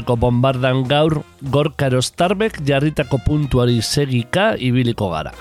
Urpeko bombardan gaur gorkaro starbek jarritako puntuari segika ibiliko gara.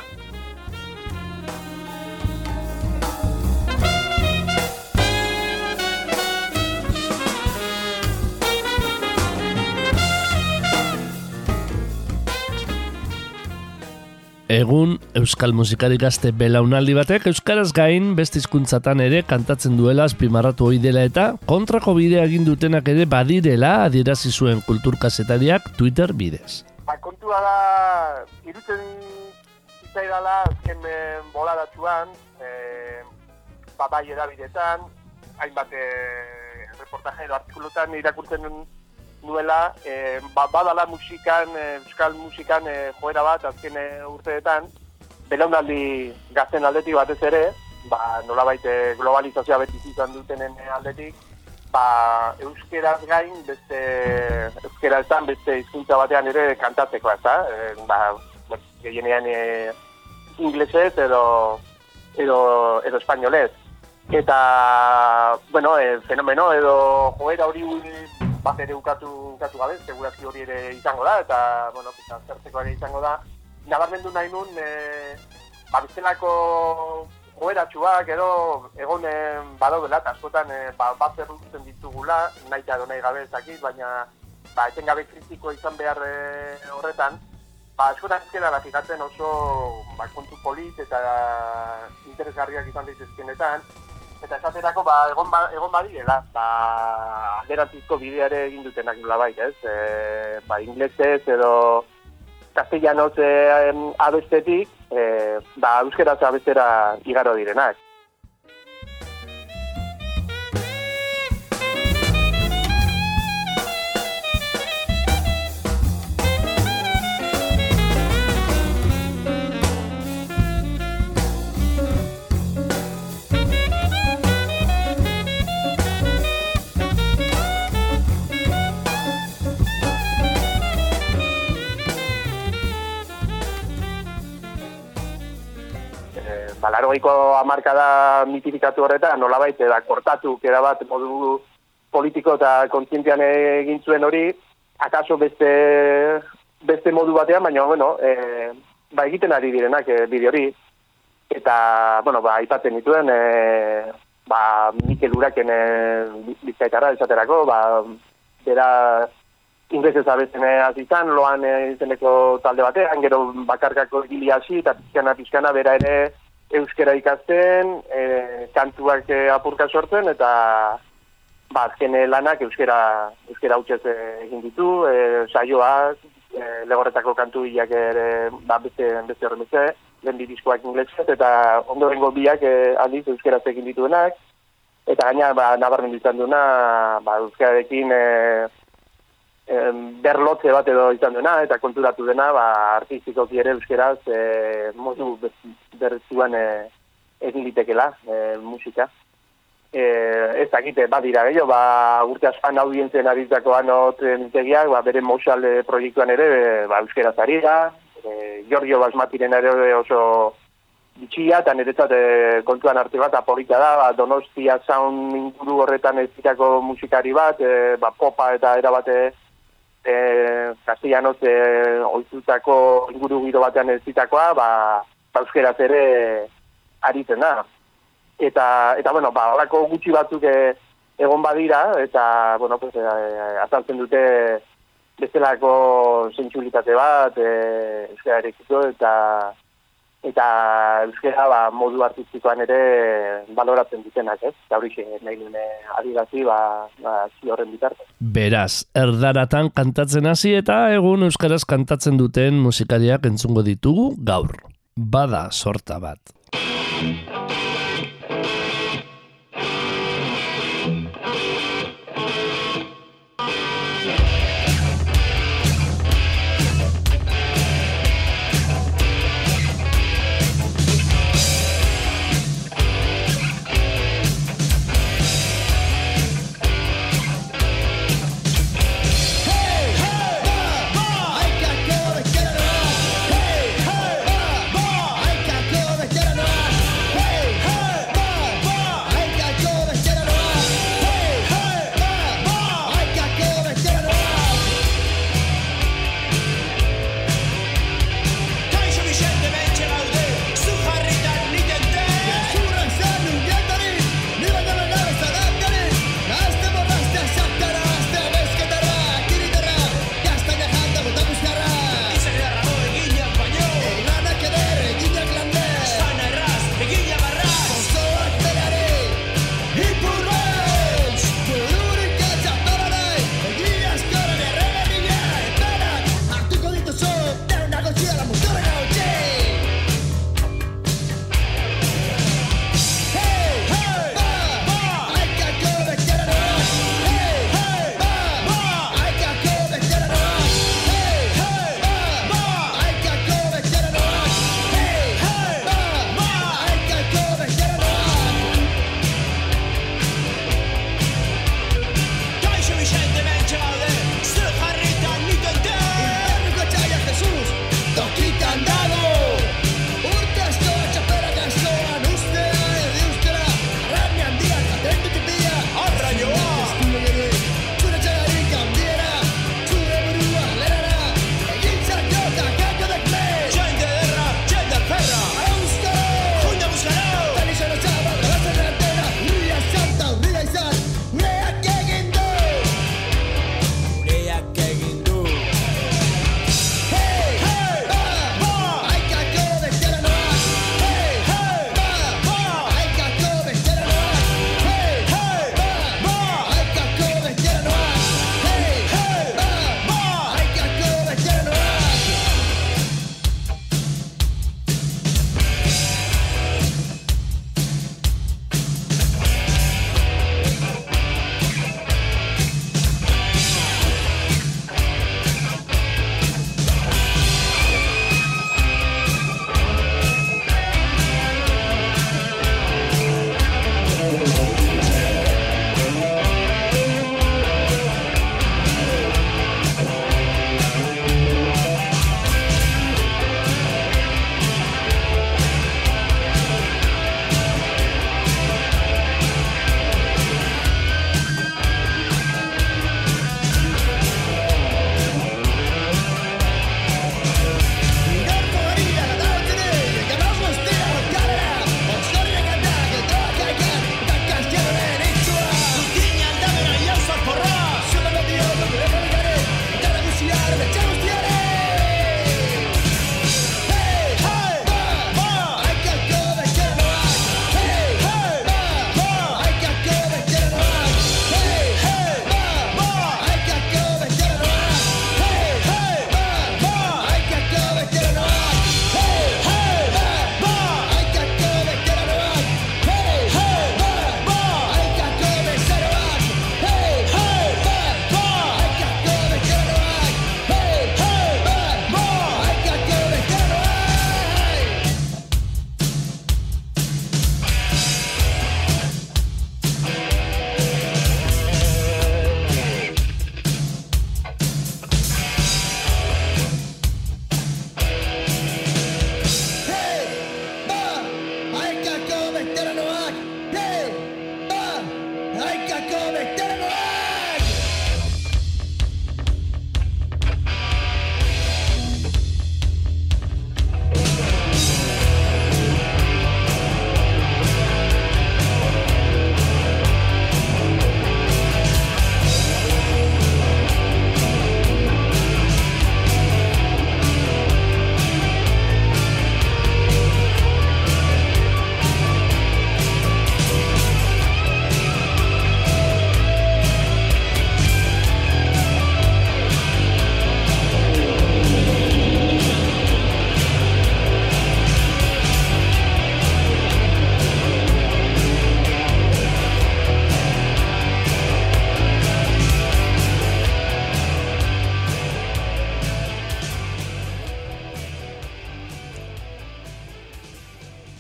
Egun, Euskal musikari gazte belaunaldi batek Euskaraz gain beste hizkuntzatan ere kantatzen duela azpimarratu hoi dela eta kontrako bidea egin dutenak ere badirela adierazi zuen kulturkazetariak Twitter bidez. Ba, kontua da, irutzen zitzaidala azken eh, boladatxuan, eh, ba, bai edabidetan, hainbat eh, reportaje edo artikulutan irakurtzen nuela, eh, ba, badala musikan, eh, euskal musikan eh, joera bat azken urteetan, belaunaldi gazten aldetik batez ere, ba, nolabait globalizazioa beti izan dutenen aldetik, ba, euskeraz gain, beste euskerazan beste hizkuntza batean ere kantatzeko, ez da? E, ba, gehienean e, inglesez edo, edo, edo espainolez. Eta, bueno, e, fenomeno edo joera hori bat ere ukatu, ukatu gabe, segurazki hori ere izango da, eta, bueno, pizan, zertzeko ere izango da. Nabarmendu nahi nun, e, ba, biztelako joeratxuak edo egon badaudela, eta askotan e, ba, bat zerrutzen ditugula, nahi eta nahi gabe ezakit, baina ba, etengabe kritiko izan behar e, horretan, ba, askotan ezkera da oso ba, kontu polit eta interesgarriak izan daitezkenetan, eta esaterako ba, egon, ba, egon badirela, ba, alderantzizko bideare egin dutenak nola bai, ez? E, ba, inglesez edo castellanoz e, abestetik, e, ba, euskeraz abestera igaro direnak. Larogeiko amarka da mitifikatu horretan, nolabait, da kortatu, kera bat, modu politiko eta kontzientian egin zuen hori, akaso beste, beste modu batean, baina, bueno, e, ba, egiten ari direnak e, bide hori. Eta, bueno, ba, aipatzen dituen, e, ba, Mikel Uraken e, bizkaitara, esaterako, ba, bera inglesez abezen azizan, loan e, izeneko talde batean, gero bakarkako gili hasi, eta pizkana, pizkana, bera ere, euskera ikasten, e, kantuak e, apurka sortzen, eta ba, azken lanak euskera, euskera utxez egin ditu, e, saioak, e, legorretako kantu bilak ere ba, beste, beste horren beste, lehen diskoak inglesez, eta ondorengo biak e, aldiz euskera egin dituenak, eta gaina ba, nabarmen ditzen duena, ba, euskararekin e, berlotze bat edo izan duena, eta konturatu dena, ba, artistikoki ere euskeraz, e, modu berretzuan e, egin ditekela, e, musika. E, ez dakite, badira gehiago, ba, urte aspan audientzen aritzako anot mitegiak, ba, bere Mousal proiektuan ere, ba, euskeraz ari da, e, Giorgio Basmatiren ere oso bitxia, eta niretzat e, kontuan arte bat apolita da, ba, Donostia sound inguru horretan ez musikari bat, e, ba, popa eta erabate e, castellanoz e, oizutako inguru giro batean ez zitakoa, ba, ba ere aritzen da. Eta, eta bueno, ba, horako gutxi batzuk e, egon badira, eta, bueno, pues, e, azaltzen dute bestelako zentsulitate bat, e, euskara eta eta euskera ba, modu artistikoan ere baloratzen dutenak, ez? Eta hori nahi nune adigazi, ba, ba, horren bitarte. Beraz, erdaratan kantatzen hasi eta egun euskaraz kantatzen duten musikariak entzungo ditugu gaur. bada sorta bat.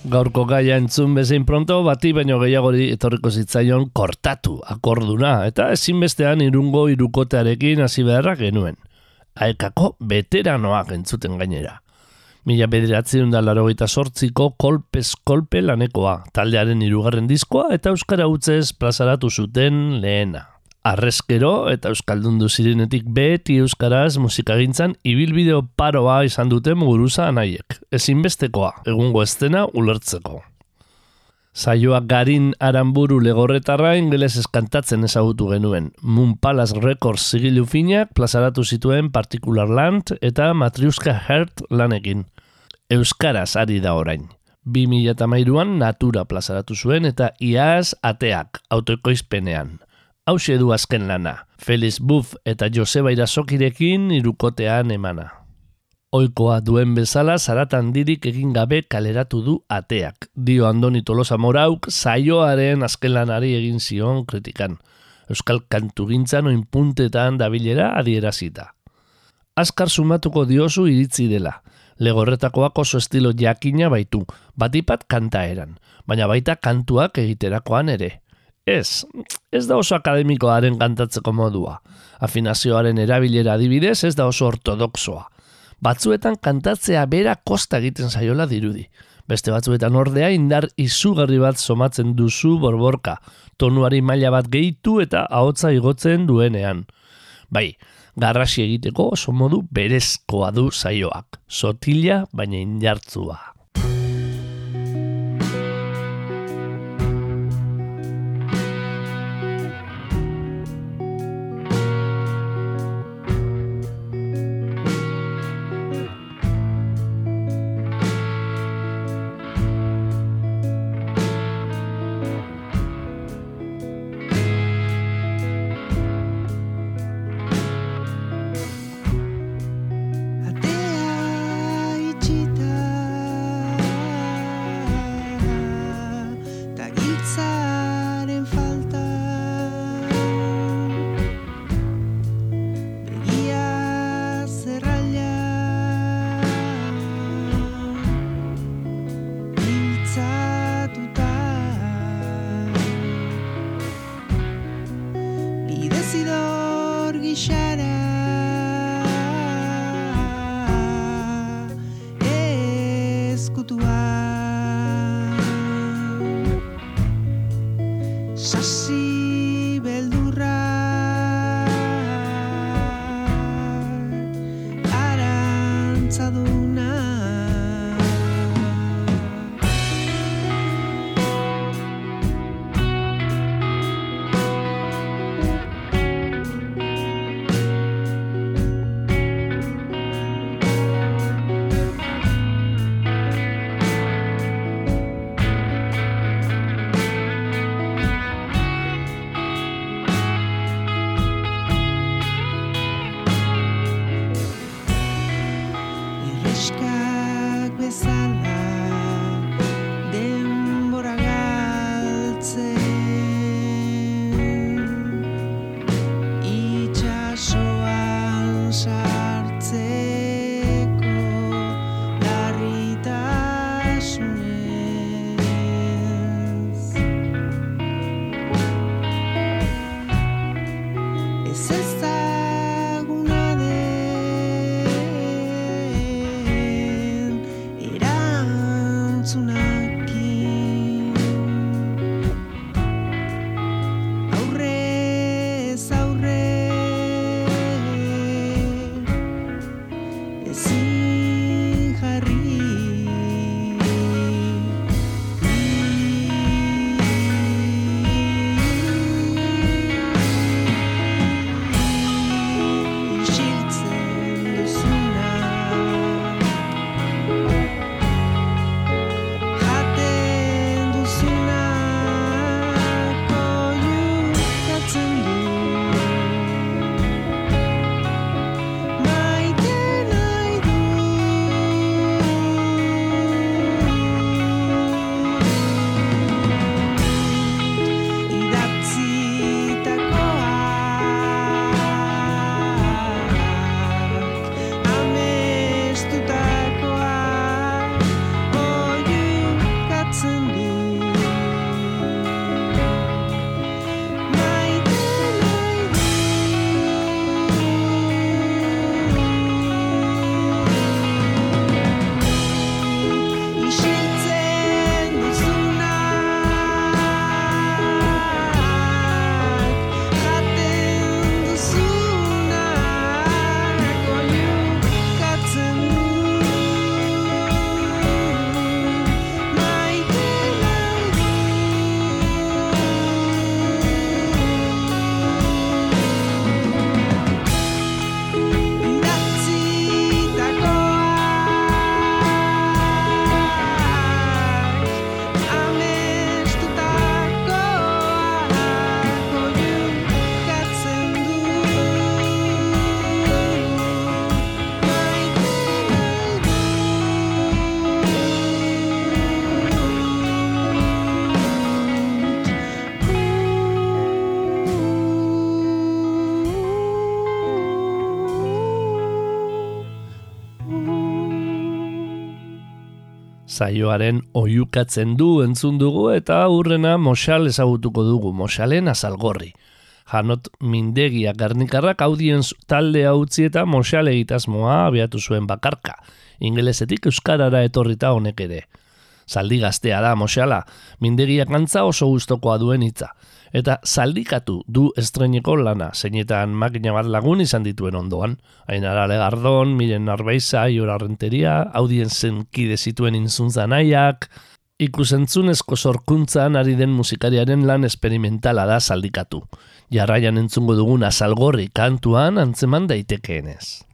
Gaurko gaia entzun bezein pronto, bati baino gehiagori etorriko zitzaion kortatu akorduna, eta ezinbestean irungo irukotearekin hasi beharra genuen. Aekako veteranoak entzuten gainera. Mila bederatzen da laro sortziko kolpez kolpe lanekoa, taldearen irugarren diskoa eta Euskara Utzez plazaratu zuten lehena. Arrezkero eta Euskaldundu zirenetik beti Euskaraz musikagintzan ibilbideo paroa izan duten guruza anaiek. Ezinbestekoa, egungo estena ulertzeko. Saioak garin aranburu legorretarra ingeles eskantatzen ezagutu genuen. Moon Palace Records zigilu finak plazaratu zituen Particular Land eta Matriuska Heart lanekin. Euskaraz ari da orain. 2008an natura plazaratu zuen eta iaz ateak autoekoizpenean hau du azken lana. Felix Buff eta Joseba Irasokirekin irukotean emana. Oikoa duen bezala zaratan dirik egin gabe kaleratu du ateak. Dio Andoni Tolosa Morauk saioaren azken lanari egin zion kritikan. Euskal kantu gintzan oin puntetan dabilera adierazita. Azkar sumatuko diozu iritzi dela. Legorretakoak oso estilo jakina baitu, batipat kanta eran, baina baita kantuak egiterakoan ere. Ez, ez da oso akademikoaren kantatzeko modua. Afinazioaren erabilera adibidez ez da oso ortodoxoa. Batzuetan kantatzea bera kosta egiten zaiola dirudi. Beste batzuetan ordea indar izugarri bat somatzen duzu borborka, tonuari maila bat gehitu eta ahotza igotzen duenean. Bai, garrasi egiteko oso modu berezkoa du zaioak, sotila baina indartzua. Zaioaren oiukatzen du entzun dugu eta urrena Mosal ezagutuko dugu, Mosalen azalgorri. Janot Mindegia Gernikarrak audienz talde utzi eta Mosal egitasmoa abiatu zuen bakarka. Ingelesetik euskarara etorrita honek ere. Zaldi gaztea da Mosala, Mindegia kantza oso gustokoa duen hitza eta zaldikatu du estreneko lana, zeinetan makina bat lagun izan dituen ondoan. Ainara legardon, miren narbeiza, iora renteria, audien zenkide zituen inzuntza nahiak, ikusentzunezko sorkuntzan ari den musikariaren lan esperimentala da zaldikatu. Jarraian entzungo duguna salgorri kantuan antzeman daitekeenez.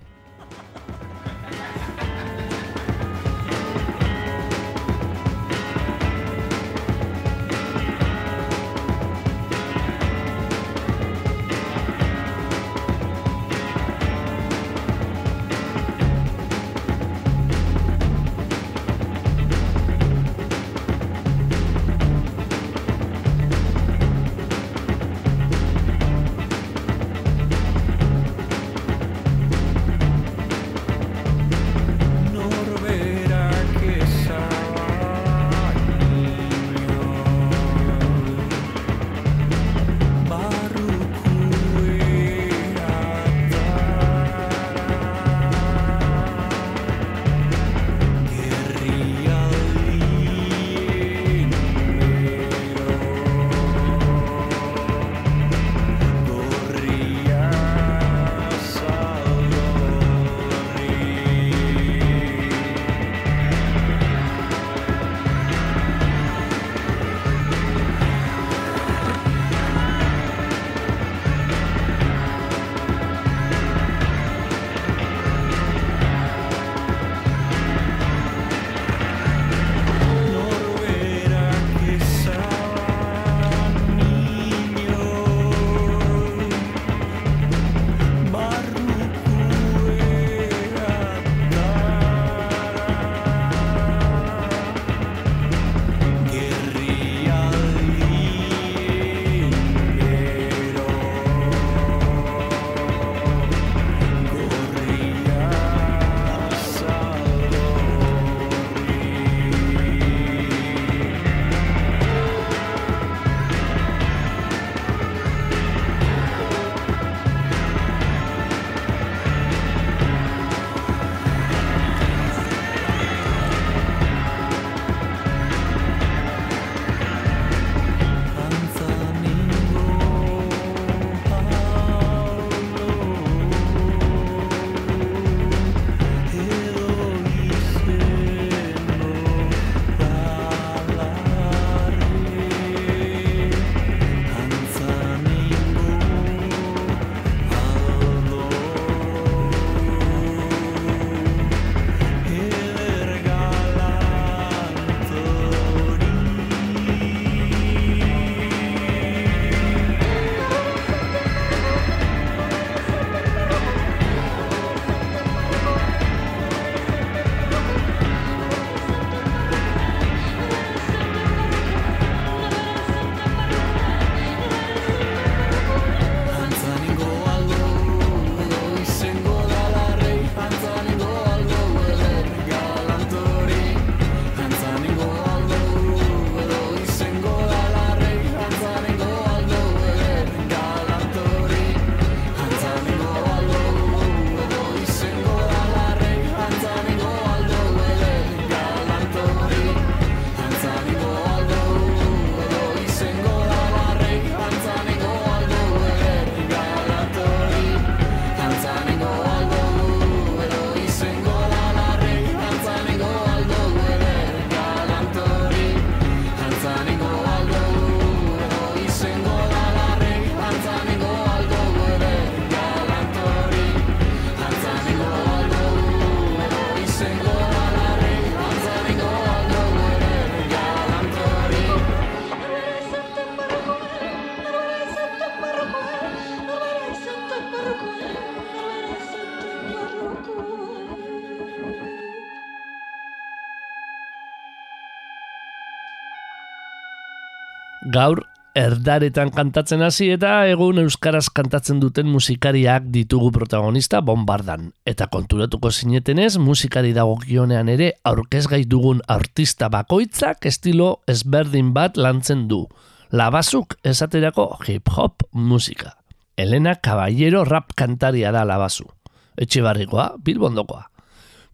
Erdaretan kantatzen hasi eta egun euskaraz kantatzen duten musikariak ditugu protagonista bombardan. Eta konturatuko zinetenez, musikari dagokionean ere aurkezgai dugun artista bakoitzak estilo ezberdin bat lantzen du. Labazuk esaterako hip-hop musika. Elena Caballero rap kantaria da labazu. Etxe barrikoa, bilbondokoa.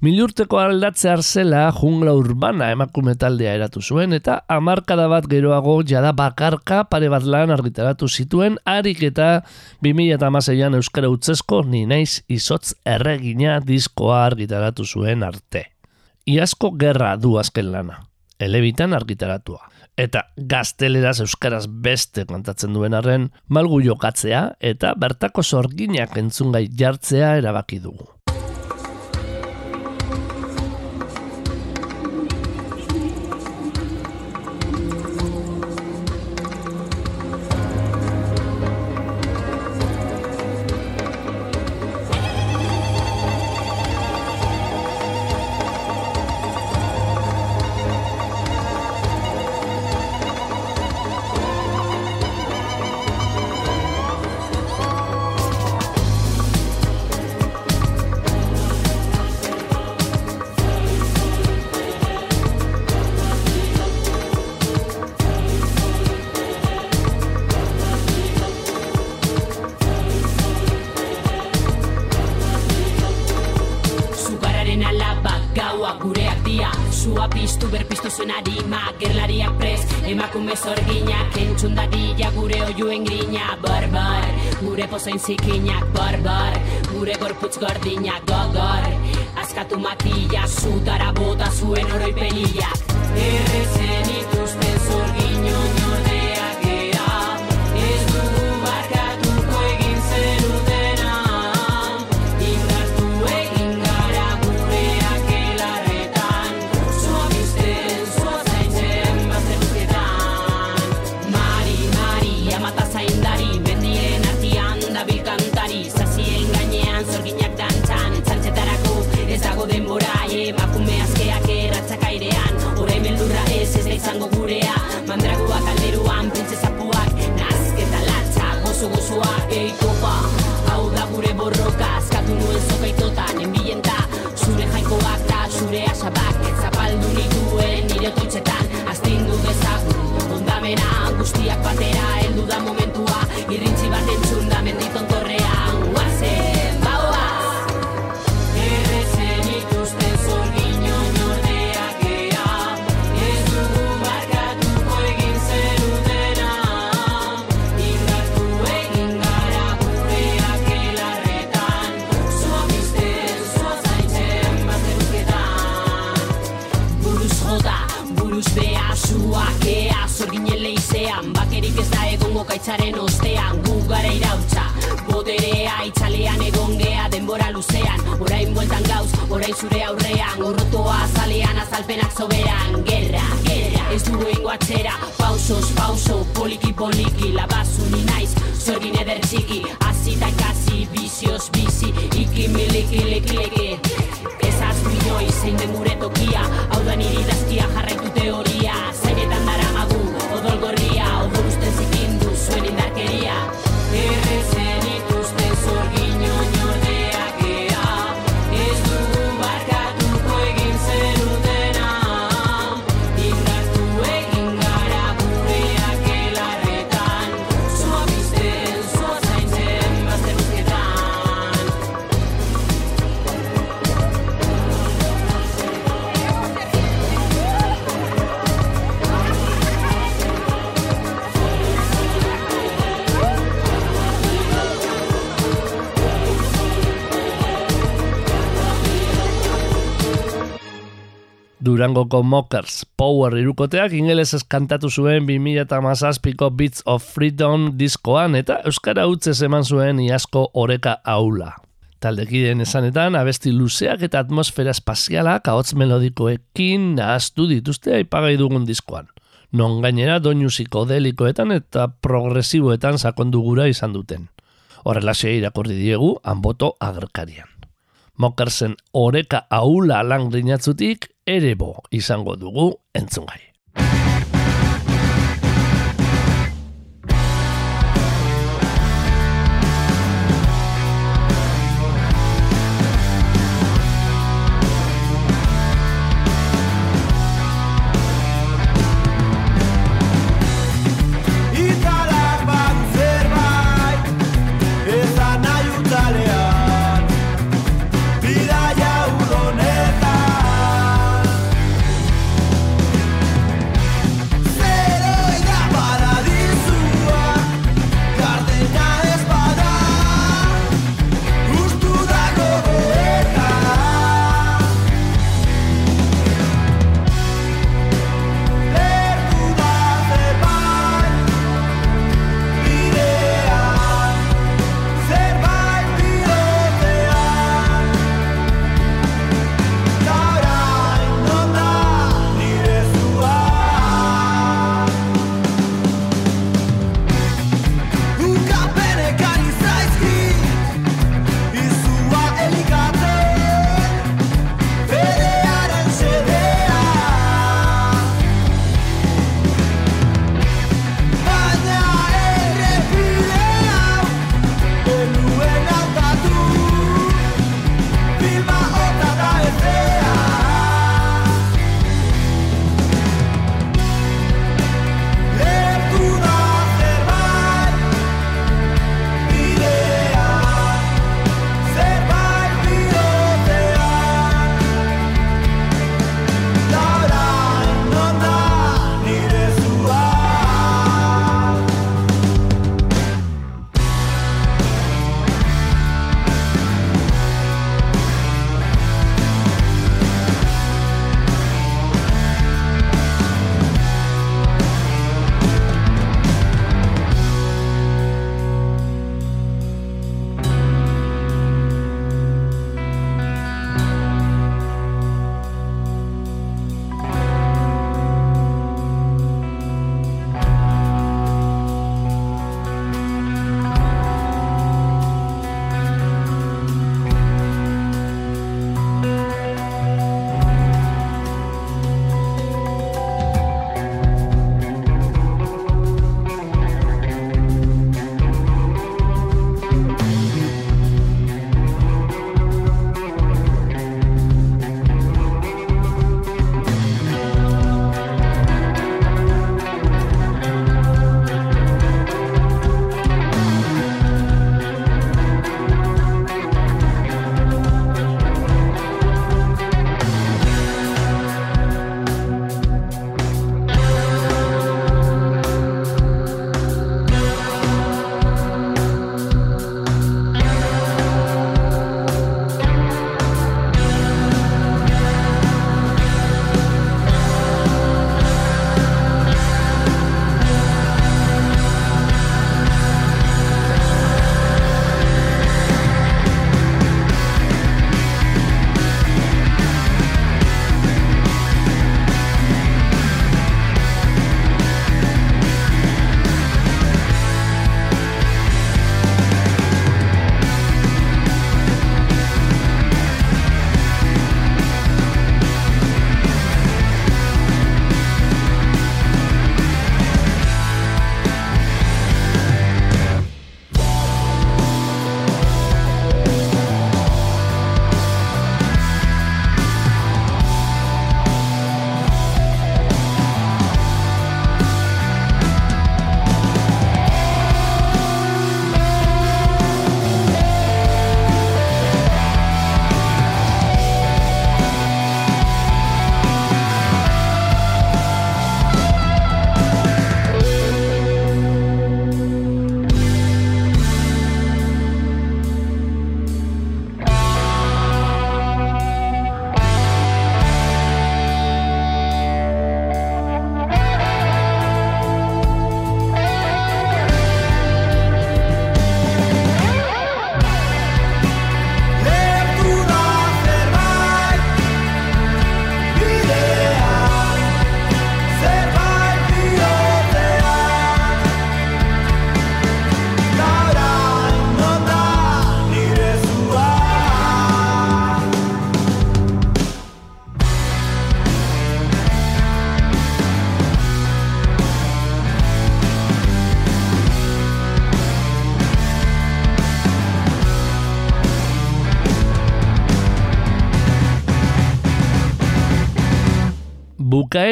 Milurteko aldatze zela jungla urbana emakume taldea eratu zuen eta hamarkada bat geroago jada bakarka pare bat lan argitaratu zituen harik eta 2006an Euskara Utzesko ni naiz izotz erregina diskoa argitaratu zuen arte. Iazko gerra du azken lana, elebitan argitaratua. Eta gazteleraz euskaraz beste kontatzen duen arren, malgu jokatzea eta bertako sorginak entzungai jartzea erabaki dugu. Zain zikinak barbar Gure gorputz gordinak gogor Azkatu makilla zutara bota zuen oroipeniak Errezen zure aurrean Urrotoa azalean azalpenak soberan Gerra, gerra, ez dugu ingoatzera Pausos, pauso, poliki, poliki Labazu ni naiz, zorin eder txiki Azita ikasi, bizioz, bizi Iki, miliki, liki, liki Durangoko Mockers Power irukoteak ingelez kantatu zuen 2008ko Beats of Freedom diskoan eta Euskara Utzez eman zuen iazko oreka aula. Taldekideen esanetan, abesti luzeak eta atmosfera espazialak ahots melodikoekin nahaztu dituzte aipagai dugun diskoan. Non gainera doinu psikodelikoetan eta progresiboetan sakondu gura izan duten. Horrelaxe irakurri diegu, anboto agerkarian. Mokersen oreka aula lan grinatzutik ere bo izango dugu entzungai.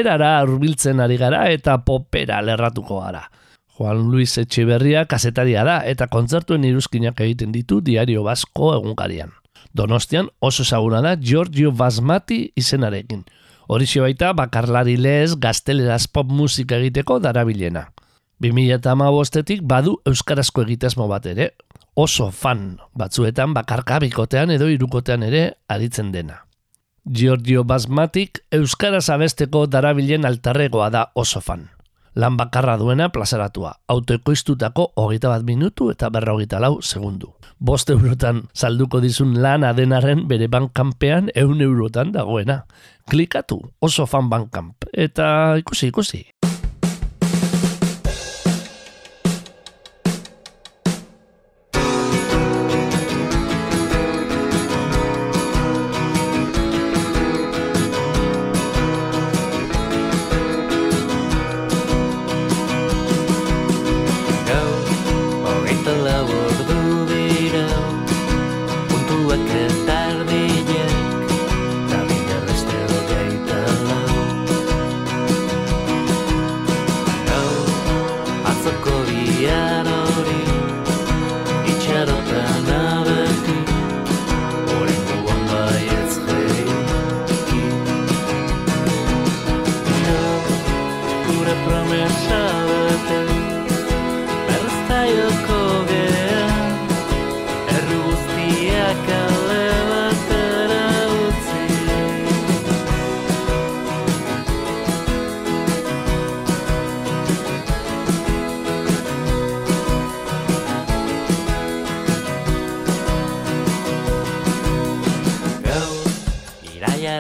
Bukaerara hurbiltzen ari gara eta popera lerratuko gara. Juan Luis Etxeberria kasetaria da eta kontzertuen iruzkinak egiten ditu diario basko egunkarian. Donostian oso ezaguna da Giorgio Basmati izenarekin. Horixo baita bakarlari lez gazteleraz pop musika egiteko darabilena. 2008etik badu euskarazko egitezmo bat ere, oso fan batzuetan bakarka bikotean edo irukotean ere aritzen dena. Giorgio Basmatik euskaraz abesteko darabilen altarregoa da oso fan. Lan bakarra duena plazaratua, autoekoiztutako hogeita bat minutu eta berra hogeita lau segundu. Bost eurotan salduko dizun lan adenaren bere bankampean eun eurotan dagoena. Klikatu, oso fan bankamp, eta ikusi, ikusi.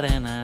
na na na.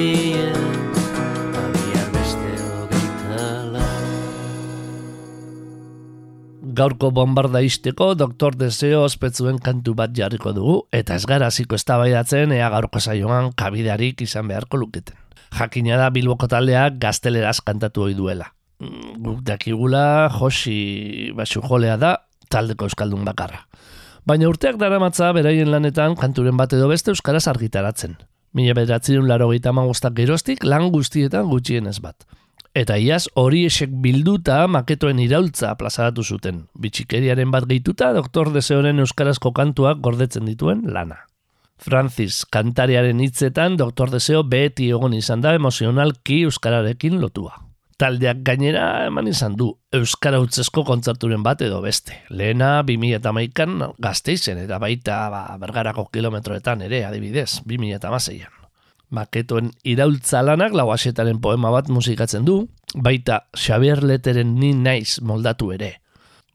Abiar beste hogeita Gaurko bombarda isteko Dr. Deseo ospetzuen kantu bat jarriko dugu eta ez gara hasiko eztabaidatzen ea gaurko saioan kabidarik izan beharko luketen. Jakina da Bilboko taldeak gazteleraz kantatu ohi duela. Mm, Guk dakigula Josi Basujolea da taldeko euskaldun bakarra. Baina urteak daramatza beraien lanetan kanturen bat edo beste euskaraz argitaratzen. Mila bederatzerun laro gerostik lan guztietan gutxienez bat. Eta iaz hori esek bilduta maketoen iraultza plazaratu zuten. Bitxikeriaren bat gehituta Dr. Deseoren euskarazko kantuak gordetzen dituen lana. Francis kantariaren hitzetan Dr. Deseo beti egon izan da emozionalki euskararekin lotua. Taldeak gainera eman izan du Euskara utzesko kontzerturen bat edo beste. Lehena 2008an gazteizen eta baita ba, bergarako kilometroetan ere adibidez 2008an. Maketoen iraultza lanak lauasetaren poema bat musikatzen du, baita Xavier Leteren ni naiz moldatu ere.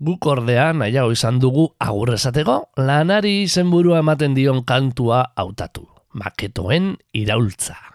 Guk ordea nahiago izan dugu agur esateko, lanari izenburua ematen dion kantua hautatu. Maketoen iraultza.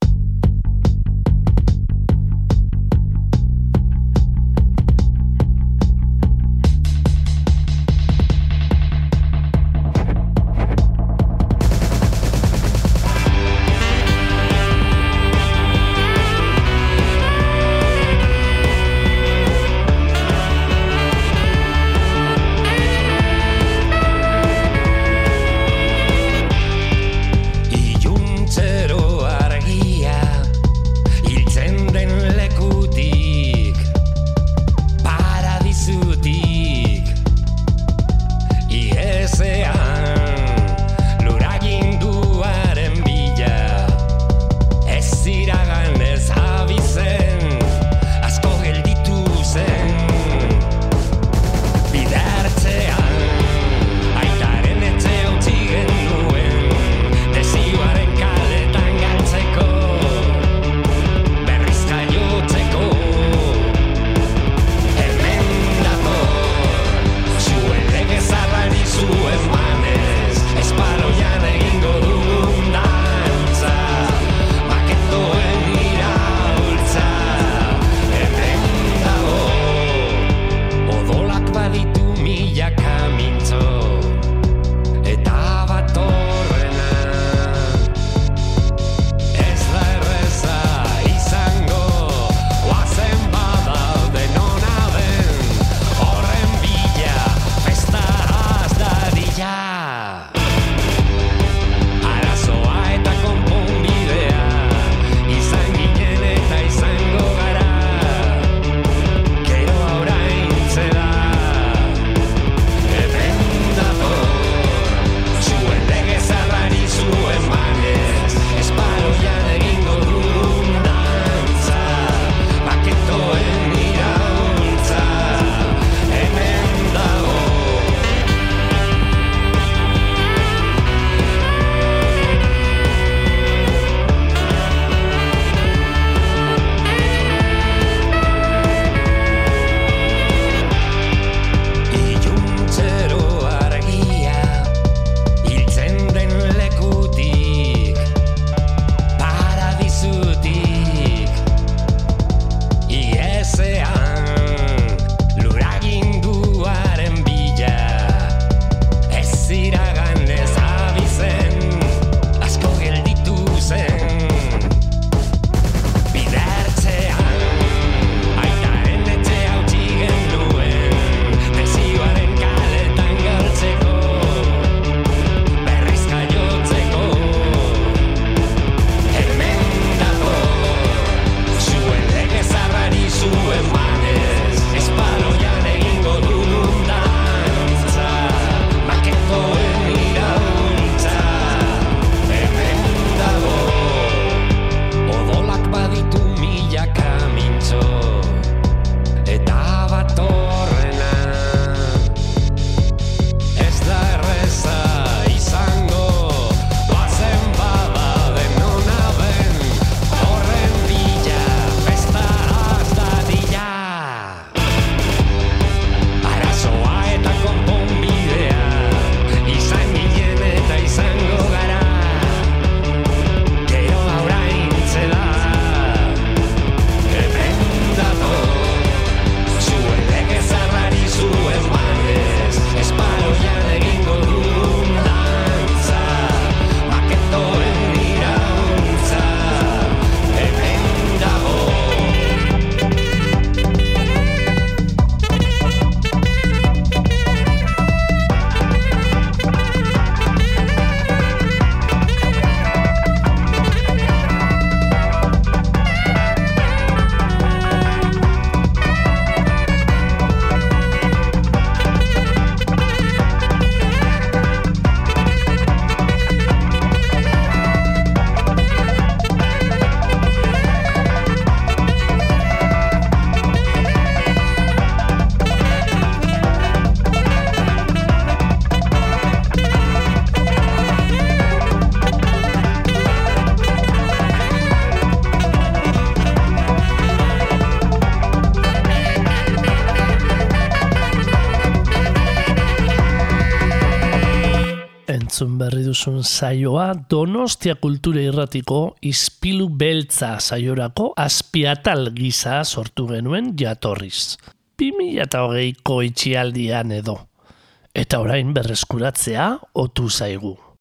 Duzun saioa Donostia Kultura Irratiko Ispilu Beltza saiorako azpiatal gisa sortu genuen jatorriz. 2008ko itxialdian edo. Eta orain berreskuratzea otu zaigu.